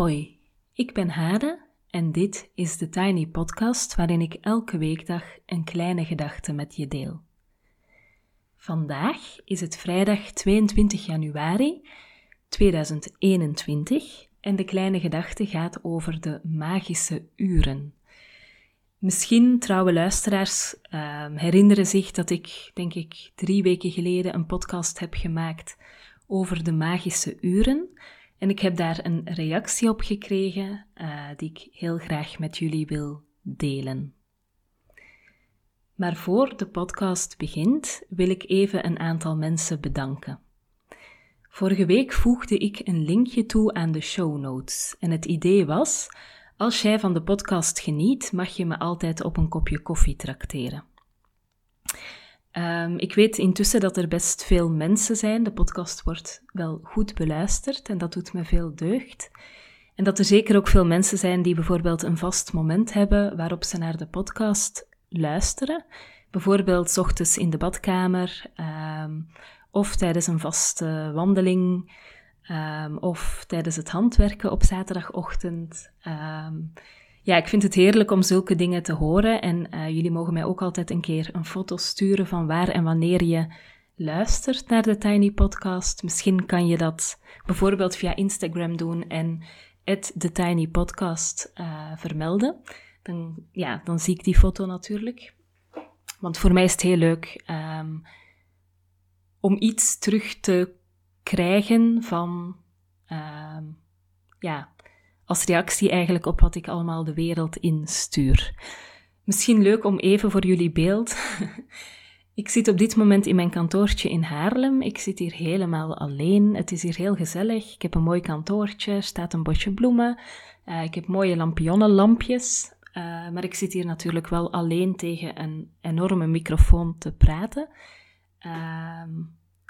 Hoi, ik ben Hade en dit is de Tiny Podcast waarin ik elke weekdag een kleine gedachte met je deel. Vandaag is het vrijdag 22 januari 2021 en de kleine gedachte gaat over de magische uren. Misschien trouwe luisteraars uh, herinneren zich dat ik, denk ik, drie weken geleden een podcast heb gemaakt over de magische uren. En ik heb daar een reactie op gekregen uh, die ik heel graag met jullie wil delen. Maar voor de podcast begint, wil ik even een aantal mensen bedanken. Vorige week voegde ik een linkje toe aan de show notes. En het idee was: als jij van de podcast geniet, mag je me altijd op een kopje koffie trakteren. Um, ik weet intussen dat er best veel mensen zijn. De podcast wordt wel goed beluisterd en dat doet me veel deugd. En dat er zeker ook veel mensen zijn die bijvoorbeeld een vast moment hebben waarop ze naar de podcast luisteren. Bijvoorbeeld ochtends in de badkamer, um, of tijdens een vaste wandeling, um, of tijdens het handwerken op zaterdagochtend. Ja, ik vind het heerlijk om zulke dingen te horen. En uh, jullie mogen mij ook altijd een keer een foto sturen van waar en wanneer je luistert naar de Tiny Podcast. Misschien kan je dat bijvoorbeeld via Instagram doen en de Tiny Podcast uh, vermelden. Dan, ja, dan zie ik die foto natuurlijk. Want voor mij is het heel leuk um, om iets terug te krijgen van um, ja, als reactie eigenlijk op wat ik allemaal de wereld instuur. Misschien leuk om even voor jullie beeld. ik zit op dit moment in mijn kantoortje in Haarlem. Ik zit hier helemaal alleen. Het is hier heel gezellig. Ik heb een mooi kantoortje, er staat een bosje bloemen. Uh, ik heb mooie lampionnenlampjes. Uh, maar ik zit hier natuurlijk wel alleen tegen een enorme microfoon te praten. Uh,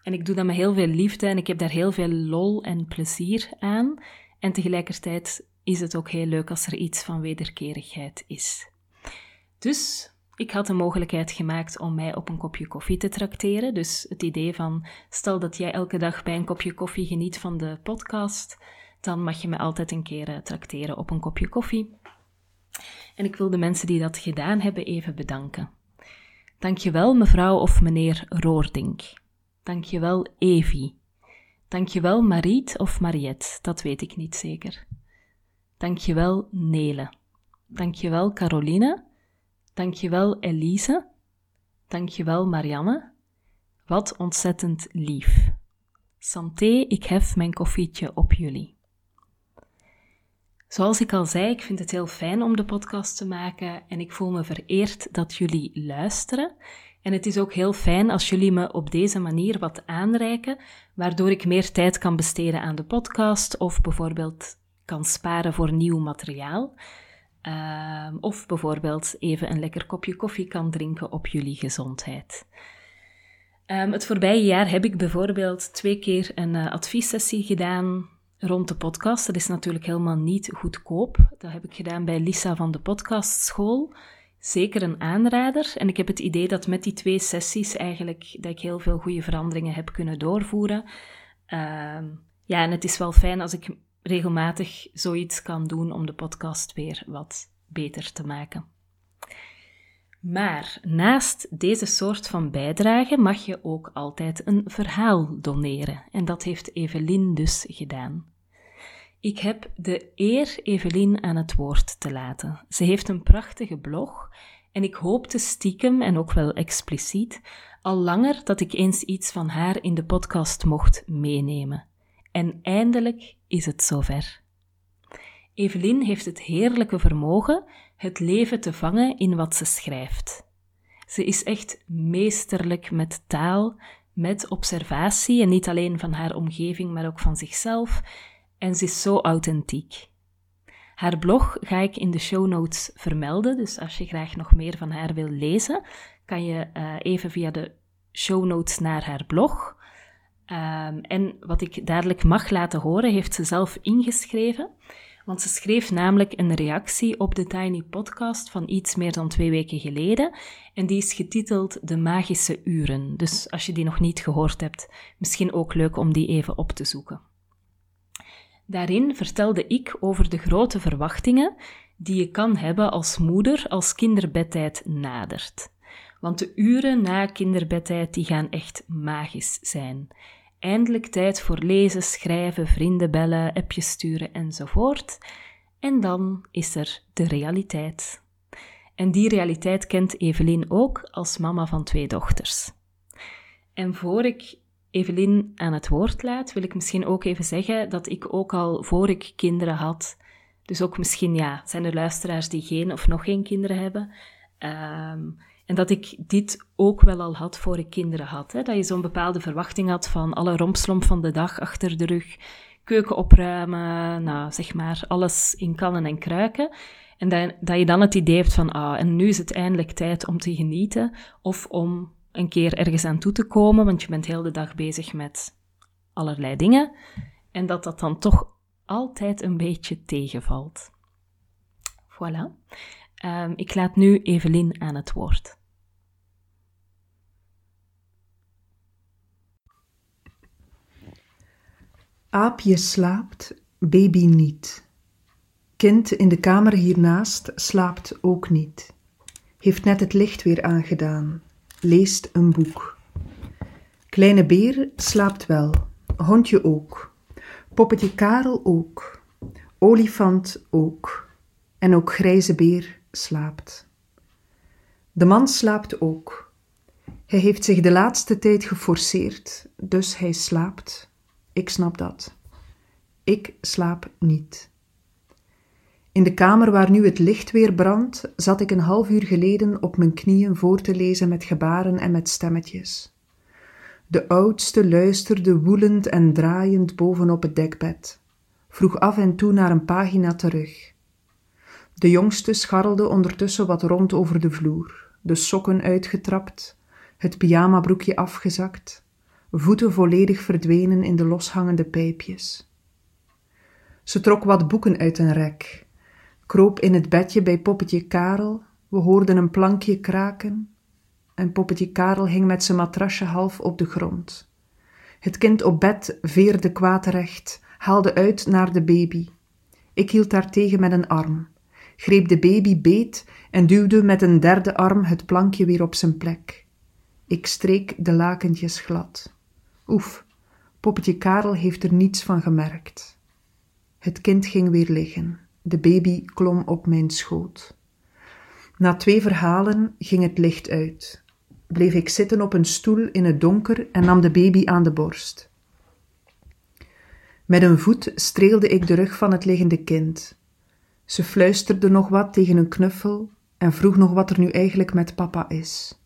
en ik doe dat met heel veel liefde en ik heb daar heel veel lol en plezier aan. En tegelijkertijd is het ook heel leuk als er iets van wederkerigheid is. Dus ik had de mogelijkheid gemaakt om mij op een kopje koffie te trakteren. Dus het idee van, stel dat jij elke dag bij een kopje koffie geniet van de podcast, dan mag je me altijd een keer uh, trakteren op een kopje koffie. En ik wil de mensen die dat gedaan hebben even bedanken. Dankjewel mevrouw of meneer Roordink. Dankjewel Evie. Dankjewel Mariet of Mariette, dat weet ik niet zeker. Dankjewel Nele. Dankjewel Caroline. Dankjewel Elise. Dankjewel Marianne. Wat ontzettend lief. Santé, ik hef mijn koffietje op jullie. Zoals ik al zei, ik vind het heel fijn om de podcast te maken en ik voel me vereerd dat jullie luisteren. En het is ook heel fijn als jullie me op deze manier wat aanreiken, waardoor ik meer tijd kan besteden aan de podcast of bijvoorbeeld kan sparen voor nieuw materiaal. Uh, of bijvoorbeeld even een lekker kopje koffie kan drinken op jullie gezondheid. Um, het voorbije jaar heb ik bijvoorbeeld twee keer een uh, adviessessie gedaan rond de podcast. Dat is natuurlijk helemaal niet goedkoop. Dat heb ik gedaan bij Lisa van de Podcastschool. Zeker een aanrader. En ik heb het idee dat met die twee sessies eigenlijk dat ik heel veel goede veranderingen heb kunnen doorvoeren. Uh, ja, en het is wel fijn als ik regelmatig zoiets kan doen om de podcast weer wat beter te maken. Maar naast deze soort van bijdrage mag je ook altijd een verhaal doneren. En dat heeft Evelien dus gedaan. Ik heb de eer Evelien aan het woord te laten. Ze heeft een prachtige blog en ik hoopte stiekem en ook wel expliciet al langer dat ik eens iets van haar in de podcast mocht meenemen. En eindelijk is het zover. Evelien heeft het heerlijke vermogen het leven te vangen in wat ze schrijft. Ze is echt meesterlijk met taal, met observatie en niet alleen van haar omgeving, maar ook van zichzelf. En ze is zo authentiek. Haar blog ga ik in de show notes vermelden, dus als je graag nog meer van haar wil lezen, kan je uh, even via de show notes naar haar blog. Um, en wat ik dadelijk mag laten horen, heeft ze zelf ingeschreven. Want ze schreef namelijk een reactie op de Tiny Podcast van iets meer dan twee weken geleden. En die is getiteld De Magische Uren. Dus als je die nog niet gehoord hebt, misschien ook leuk om die even op te zoeken. Daarin vertelde ik over de grote verwachtingen die je kan hebben als moeder als kinderbedtijd nadert. Want de uren na kinderbedtijd die gaan echt magisch zijn. Eindelijk tijd voor lezen, schrijven, vrienden bellen, appjes sturen enzovoort. En dan is er de realiteit. En die realiteit kent Evelien ook als mama van twee dochters. En voor ik Evelien aan het woord laat, wil ik misschien ook even zeggen dat ik ook al voor ik kinderen had, dus ook misschien ja, zijn er luisteraars die geen of nog geen kinderen hebben, ehm, en dat ik dit ook wel al had voor ik kinderen had. Hè? Dat je zo'n bepaalde verwachting had van alle rompslomp van de dag achter de rug, keuken opruimen, nou zeg maar alles in kannen en kruiken. En dat, dat je dan het idee hebt van, ah, en nu is het eindelijk tijd om te genieten of om een keer ergens aan toe te komen, want je bent heel de dag bezig met allerlei dingen. En dat dat dan toch altijd een beetje tegenvalt. Voilà. Um, ik laat nu Evelien aan het woord. Aapje slaapt, baby niet. Kind in de kamer hiernaast slaapt ook niet. Heeft net het licht weer aangedaan, leest een boek. Kleine beer slaapt wel, hondje ook. Poppetje Karel ook. Olifant ook. En ook grijze beer slaapt. De man slaapt ook. Hij heeft zich de laatste tijd geforceerd, dus hij slaapt. Ik snap dat. Ik slaap niet. In de kamer waar nu het licht weer brandt, zat ik een half uur geleden op mijn knieën voor te lezen met gebaren en met stemmetjes. De oudste luisterde woelend en draaiend bovenop het dekbed, vroeg af en toe naar een pagina terug. De jongste scharrelde ondertussen wat rond over de vloer, de sokken uitgetrapt, het pyjamabroekje afgezakt, voeten volledig verdwenen in de loshangende pijpjes. Ze trok wat boeken uit een rek, kroop in het bedje bij poppetje Karel, we hoorden een plankje kraken, en poppetje Karel hing met zijn matrasje half op de grond. Het kind op bed veerde kwaadrecht, haalde uit naar de baby. Ik hield daartegen met een arm, greep de baby beet en duwde met een derde arm het plankje weer op zijn plek. Ik streek de lakentjes glad. Oef, poppetje Karel heeft er niets van gemerkt. Het kind ging weer liggen. De baby klom op mijn schoot. Na twee verhalen ging het licht uit. Bleef ik zitten op een stoel in het donker en nam de baby aan de borst. Met een voet streelde ik de rug van het liggende kind. Ze fluisterde nog wat tegen een knuffel en vroeg nog wat er nu eigenlijk met papa is.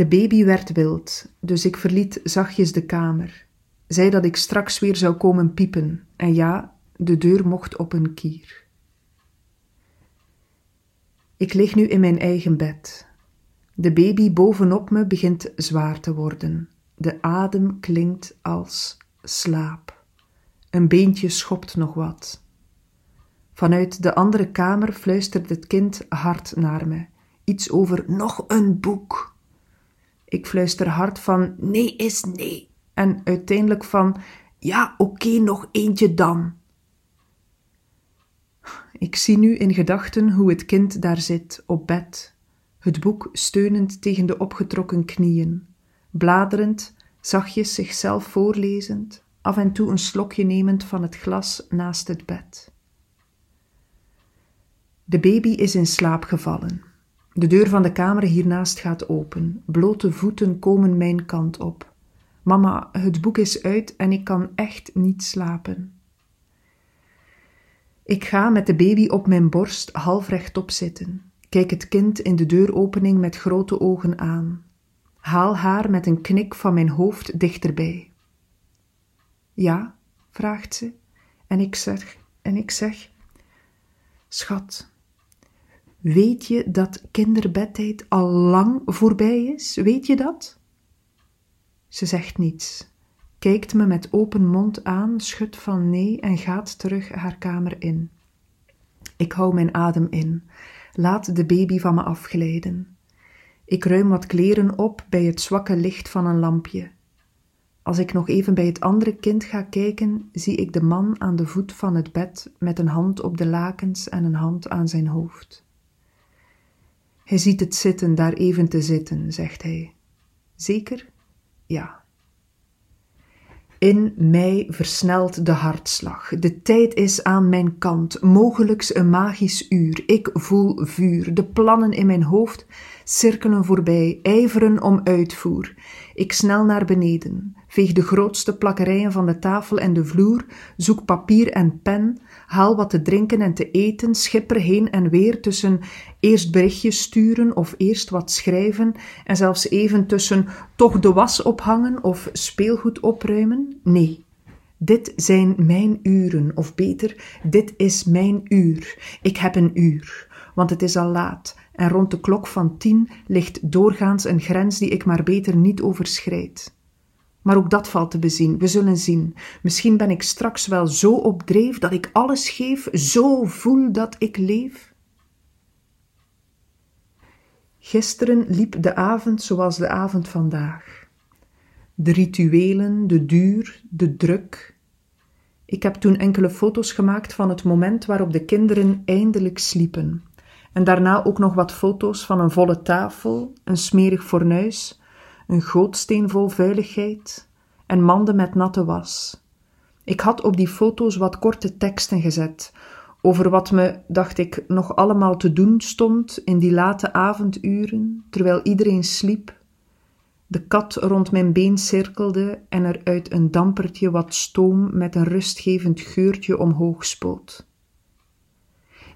De baby werd wild, dus ik verliet zachtjes de kamer. Zei dat ik straks weer zou komen piepen, en ja, de deur mocht op een kier. Ik lig nu in mijn eigen bed. De baby bovenop me begint zwaar te worden. De adem klinkt als slaap. Een beentje schopt nog wat. Vanuit de andere kamer fluistert het kind hard naar me. Iets over nog een boek. Ik fluister hard van nee is nee. En uiteindelijk van ja, oké, nog eentje dan. Ik zie nu in gedachten hoe het kind daar zit, op bed, het boek steunend tegen de opgetrokken knieën, bladerend, zachtjes zichzelf voorlezend, af en toe een slokje nemend van het glas naast het bed. De baby is in slaap gevallen. De deur van de kamer hiernaast gaat open. Blote voeten komen mijn kant op. Mama, het boek is uit en ik kan echt niet slapen. Ik ga met de baby op mijn borst half rechtop zitten. Kijk het kind in de deuropening met grote ogen aan. Haal haar met een knik van mijn hoofd dichterbij. Ja, vraagt ze, en ik zeg, en ik zeg, schat, Weet je dat kinderbedtijd al lang voorbij is? Weet je dat? Ze zegt niets, kijkt me met open mond aan, schudt van nee en gaat terug haar kamer in. Ik hou mijn adem in, laat de baby van me afglijden. Ik ruim wat kleren op bij het zwakke licht van een lampje. Als ik nog even bij het andere kind ga kijken, zie ik de man aan de voet van het bed met een hand op de lakens en een hand aan zijn hoofd. Hij ziet het zitten daar even te zitten, zegt hij. Zeker? Ja. In mij versnelt de hartslag. De tijd is aan mijn kant, mogelijks een magisch uur. Ik voel vuur. De plannen in mijn hoofd cirkelen voorbij, ijveren om uitvoer. Ik snel naar beneden, veeg de grootste plakkerijen van de tafel en de vloer, zoek papier en pen, haal wat te drinken en te eten, schipper heen en weer tussen eerst berichtjes sturen of eerst wat schrijven en zelfs even tussen toch de was ophangen of speelgoed opruimen. Nee, dit zijn mijn uren, of beter, dit is mijn uur. Ik heb een uur, want het is al laat en rond de klok van tien ligt doorgaans een grens die ik maar beter niet overschrijd. Maar ook dat valt te bezien, we zullen zien. Misschien ben ik straks wel zo op dreef dat ik alles geef, zo voel dat ik leef. Gisteren liep de avond zoals de avond vandaag. De rituelen, de duur, de druk. Ik heb toen enkele foto's gemaakt van het moment waarop de kinderen eindelijk sliepen. En daarna ook nog wat foto's van een volle tafel, een smerig fornuis, een gootsteen vol vuiligheid en manden met natte was. Ik had op die foto's wat korte teksten gezet over wat me, dacht ik, nog allemaal te doen stond in die late avonduren, terwijl iedereen sliep, de kat rond mijn been cirkelde en er uit een dampertje wat stoom met een rustgevend geurtje omhoog spoot.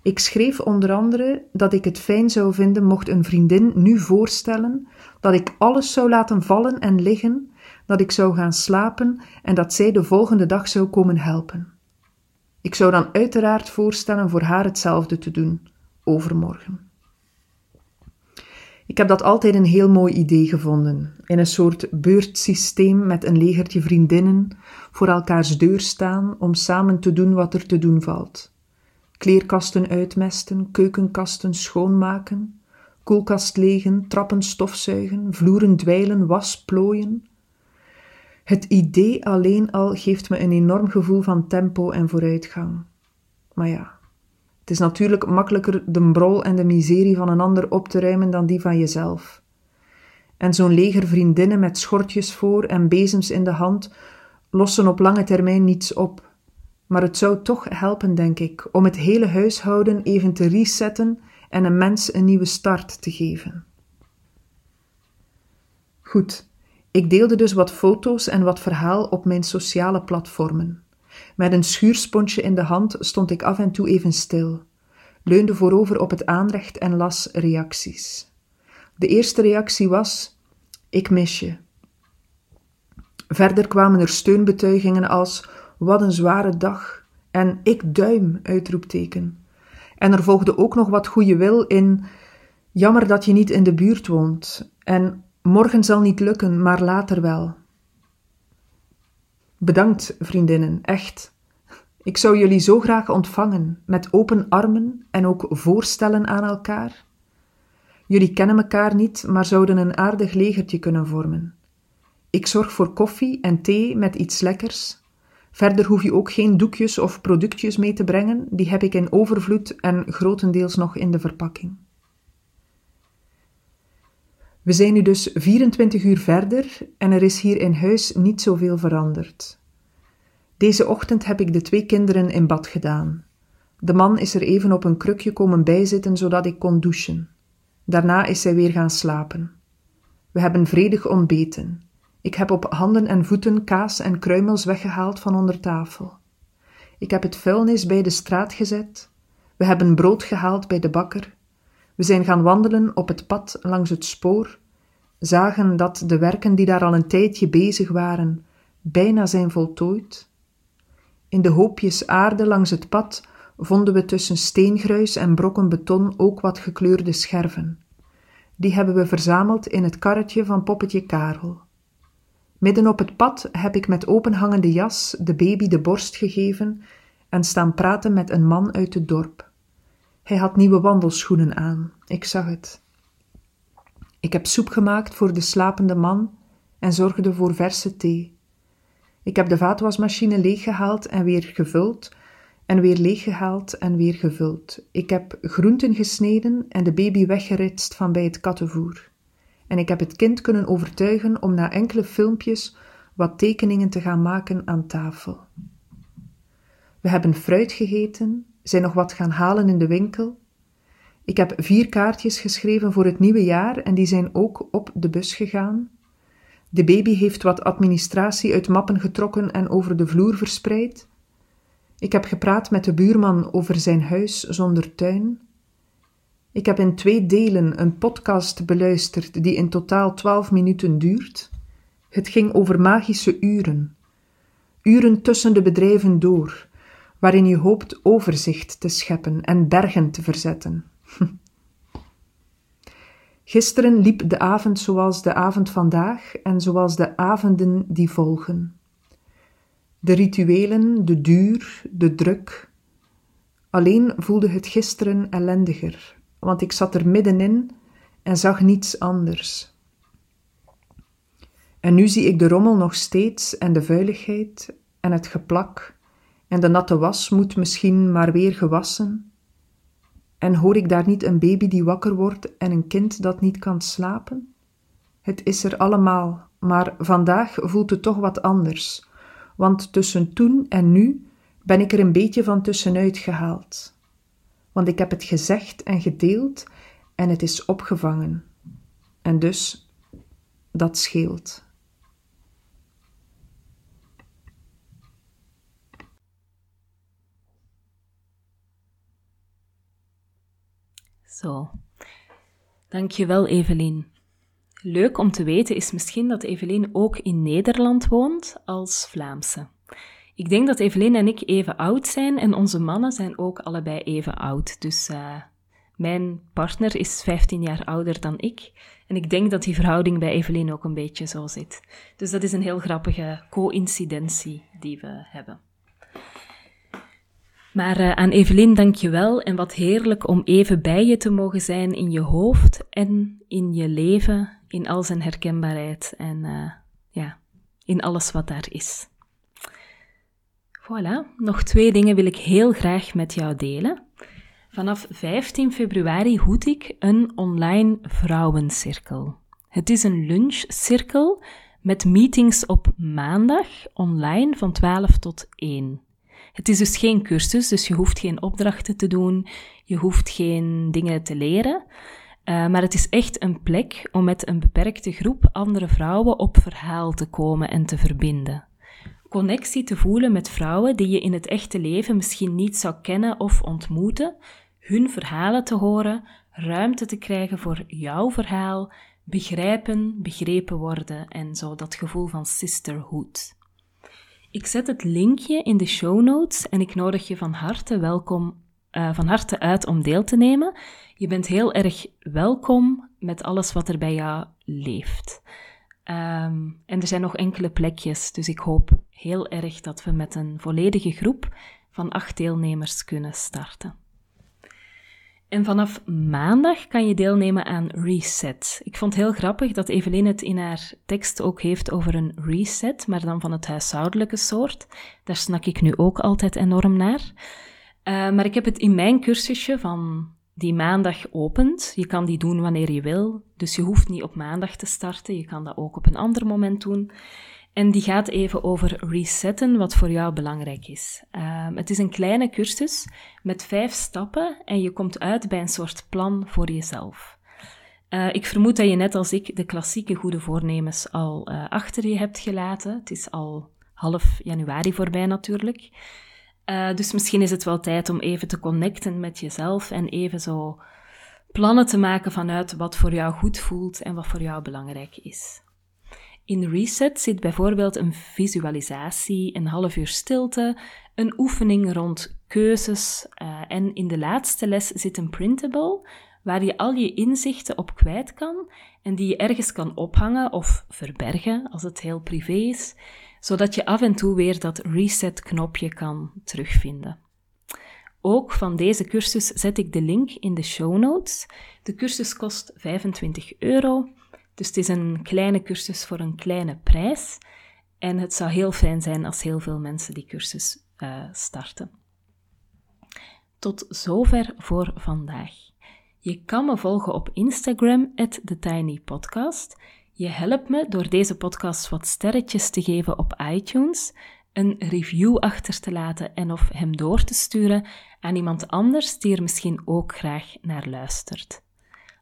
Ik schreef onder andere dat ik het fijn zou vinden mocht een vriendin nu voorstellen dat ik alles zou laten vallen en liggen, dat ik zou gaan slapen en dat zij de volgende dag zou komen helpen. Ik zou dan uiteraard voorstellen voor haar hetzelfde te doen, overmorgen. Ik heb dat altijd een heel mooi idee gevonden. In een soort beurtsysteem met een legertje vriendinnen voor elkaars deur staan om samen te doen wat er te doen valt kleerkasten uitmesten, keukenkasten schoonmaken, koelkast legen, trappen stofzuigen, vloeren dweilen, was plooien. Het idee alleen al geeft me een enorm gevoel van tempo en vooruitgang. Maar ja, het is natuurlijk makkelijker de brol en de miserie van een ander op te ruimen dan die van jezelf. En zo'n leger vriendinnen met schortjes voor en bezems in de hand lossen op lange termijn niets op maar het zou toch helpen, denk ik, om het hele huishouden even te resetten en een mens een nieuwe start te geven. Goed, ik deelde dus wat foto's en wat verhaal op mijn sociale platformen. Met een schuursponsje in de hand stond ik af en toe even stil, leunde voorover op het aanrecht en las reacties. De eerste reactie was: Ik mis je. Verder kwamen er steunbetuigingen als: wat een zware dag. En ik duim, uitroepteken. En er volgde ook nog wat goede wil in, jammer dat je niet in de buurt woont. En morgen zal niet lukken, maar later wel. Bedankt, vriendinnen, echt. Ik zou jullie zo graag ontvangen, met open armen en ook voorstellen aan elkaar. Jullie kennen elkaar niet, maar zouden een aardig legertje kunnen vormen. Ik zorg voor koffie en thee met iets lekkers Verder hoef je ook geen doekjes of productjes mee te brengen, die heb ik in overvloed en grotendeels nog in de verpakking. We zijn nu dus 24 uur verder en er is hier in huis niet zoveel veranderd. Deze ochtend heb ik de twee kinderen in bad gedaan. De man is er even op een krukje komen bijzitten zodat ik kon douchen. Daarna is zij weer gaan slapen. We hebben vredig ontbeten. Ik heb op handen en voeten kaas en kruimels weggehaald van onder tafel. Ik heb het vuilnis bij de straat gezet. We hebben brood gehaald bij de bakker. We zijn gaan wandelen op het pad langs het spoor, zagen dat de werken die daar al een tijdje bezig waren, bijna zijn voltooid. In de hoopjes aarde langs het pad vonden we tussen steengruis en brokken beton ook wat gekleurde scherven. Die hebben we verzameld in het karretje van poppetje Karel. Midden op het pad heb ik met openhangende jas de baby de borst gegeven en staan praten met een man uit het dorp. Hij had nieuwe wandelschoenen aan, ik zag het. Ik heb soep gemaakt voor de slapende man en zorgde voor verse thee. Ik heb de vaatwasmachine leeggehaald en weer gevuld, en weer leeggehaald en weer gevuld. Ik heb groenten gesneden en de baby weggeritst van bij het kattenvoer. En ik heb het kind kunnen overtuigen om na enkele filmpjes wat tekeningen te gaan maken aan tafel. We hebben fruit gegeten, zijn nog wat gaan halen in de winkel. Ik heb vier kaartjes geschreven voor het nieuwe jaar en die zijn ook op de bus gegaan. De baby heeft wat administratie uit mappen getrokken en over de vloer verspreid. Ik heb gepraat met de buurman over zijn huis zonder tuin. Ik heb in twee delen een podcast beluisterd die in totaal twaalf minuten duurt. Het ging over magische uren. Uren tussen de bedrijven door, waarin je hoopt overzicht te scheppen en bergen te verzetten. Gisteren liep de avond zoals de avond vandaag en zoals de avonden die volgen. De rituelen, de duur, de druk. Alleen voelde het gisteren ellendiger, want ik zat er middenin en zag niets anders. En nu zie ik de rommel nog steeds en de vuiligheid en het geplak en de natte was moet misschien maar weer gewassen. En hoor ik daar niet een baby die wakker wordt en een kind dat niet kan slapen? Het is er allemaal, maar vandaag voelt het toch wat anders, want tussen toen en nu ben ik er een beetje van tussenuit gehaald. Want ik heb het gezegd en gedeeld en het is opgevangen. En dus, dat scheelt. Zo. Dankjewel, Evelien. Leuk om te weten is misschien dat Evelien ook in Nederland woont als Vlaamse. Ik denk dat Evelien en ik even oud zijn en onze mannen zijn ook allebei even oud. Dus uh, mijn partner is 15 jaar ouder dan ik. En ik denk dat die verhouding bij Evelien ook een beetje zo zit. Dus dat is een heel grappige coïncidentie die we hebben. Maar uh, aan Evelien dank je wel en wat heerlijk om even bij je te mogen zijn in je hoofd en in je leven, in al zijn herkenbaarheid en uh, ja, in alles wat daar is. Voilà, nog twee dingen wil ik heel graag met jou delen. Vanaf 15 februari hoed ik een online vrouwencirkel. Het is een lunchcirkel met meetings op maandag online van 12 tot 1. Het is dus geen cursus, dus je hoeft geen opdrachten te doen, je hoeft geen dingen te leren. Uh, maar het is echt een plek om met een beperkte groep andere vrouwen op verhaal te komen en te verbinden. Connectie te voelen met vrouwen die je in het echte leven misschien niet zou kennen of ontmoeten, hun verhalen te horen, ruimte te krijgen voor jouw verhaal, begrijpen, begrepen worden en zo dat gevoel van sisterhood. Ik zet het linkje in de show notes en ik nodig je van harte welkom, uh, van harte uit om deel te nemen. Je bent heel erg welkom met alles wat er bij jou leeft. Um, en er zijn nog enkele plekjes, dus ik hoop heel erg dat we met een volledige groep van acht deelnemers kunnen starten. En vanaf maandag kan je deelnemen aan Reset. Ik vond het heel grappig dat Evelien het in haar tekst ook heeft over een reset, maar dan van het huishoudelijke soort. Daar snak ik nu ook altijd enorm naar. Uh, maar ik heb het in mijn cursusje van die maandag opent. Je kan die doen wanneer je wil, dus je hoeft niet op maandag te starten. Je kan dat ook op een ander moment doen. En die gaat even over resetten, wat voor jou belangrijk is. Uh, het is een kleine cursus met vijf stappen en je komt uit bij een soort plan voor jezelf. Uh, ik vermoed dat je net als ik de klassieke goede voornemens al uh, achter je hebt gelaten. Het is al half januari voorbij natuurlijk. dus misschien is het wel tijd om even te connecten met jezelf en even zo plannen te maken vanuit wat voor jou goed voelt en wat voor jou belangrijk is. In Reset zit bijvoorbeeld een visualisatie, een half uur stilte, een oefening rond keuzes uh, en in de laatste les zit een printable waar je al je inzichten op kwijt kan en die je ergens kan ophangen of verbergen als het heel privé is, zodat je af en toe weer dat reset-knopje kan terugvinden. Ook van deze cursus zet ik de link in de show notes. De cursus kost 25 euro dus het is een kleine cursus voor een kleine prijs. En het zou heel fijn zijn als heel veel mensen die cursus uh, starten. Tot zover voor vandaag. Je kan me volgen op Instagram, TheTinyPodcast. Je helpt me door deze podcast wat sterretjes te geven op iTunes, een review achter te laten en of hem door te sturen aan iemand anders die er misschien ook graag naar luistert.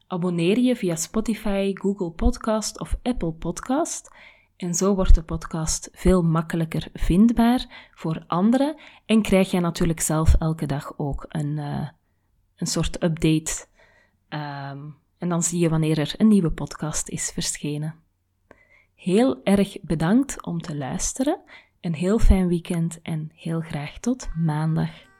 Abonneer je via Spotify, Google Podcast of Apple Podcast en zo wordt de podcast veel makkelijker vindbaar voor anderen en krijg je natuurlijk zelf elke dag ook een, uh, een soort update. Um, en dan zie je wanneer er een nieuwe podcast is verschenen. Heel erg bedankt om te luisteren. Een heel fijn weekend en heel graag tot maandag.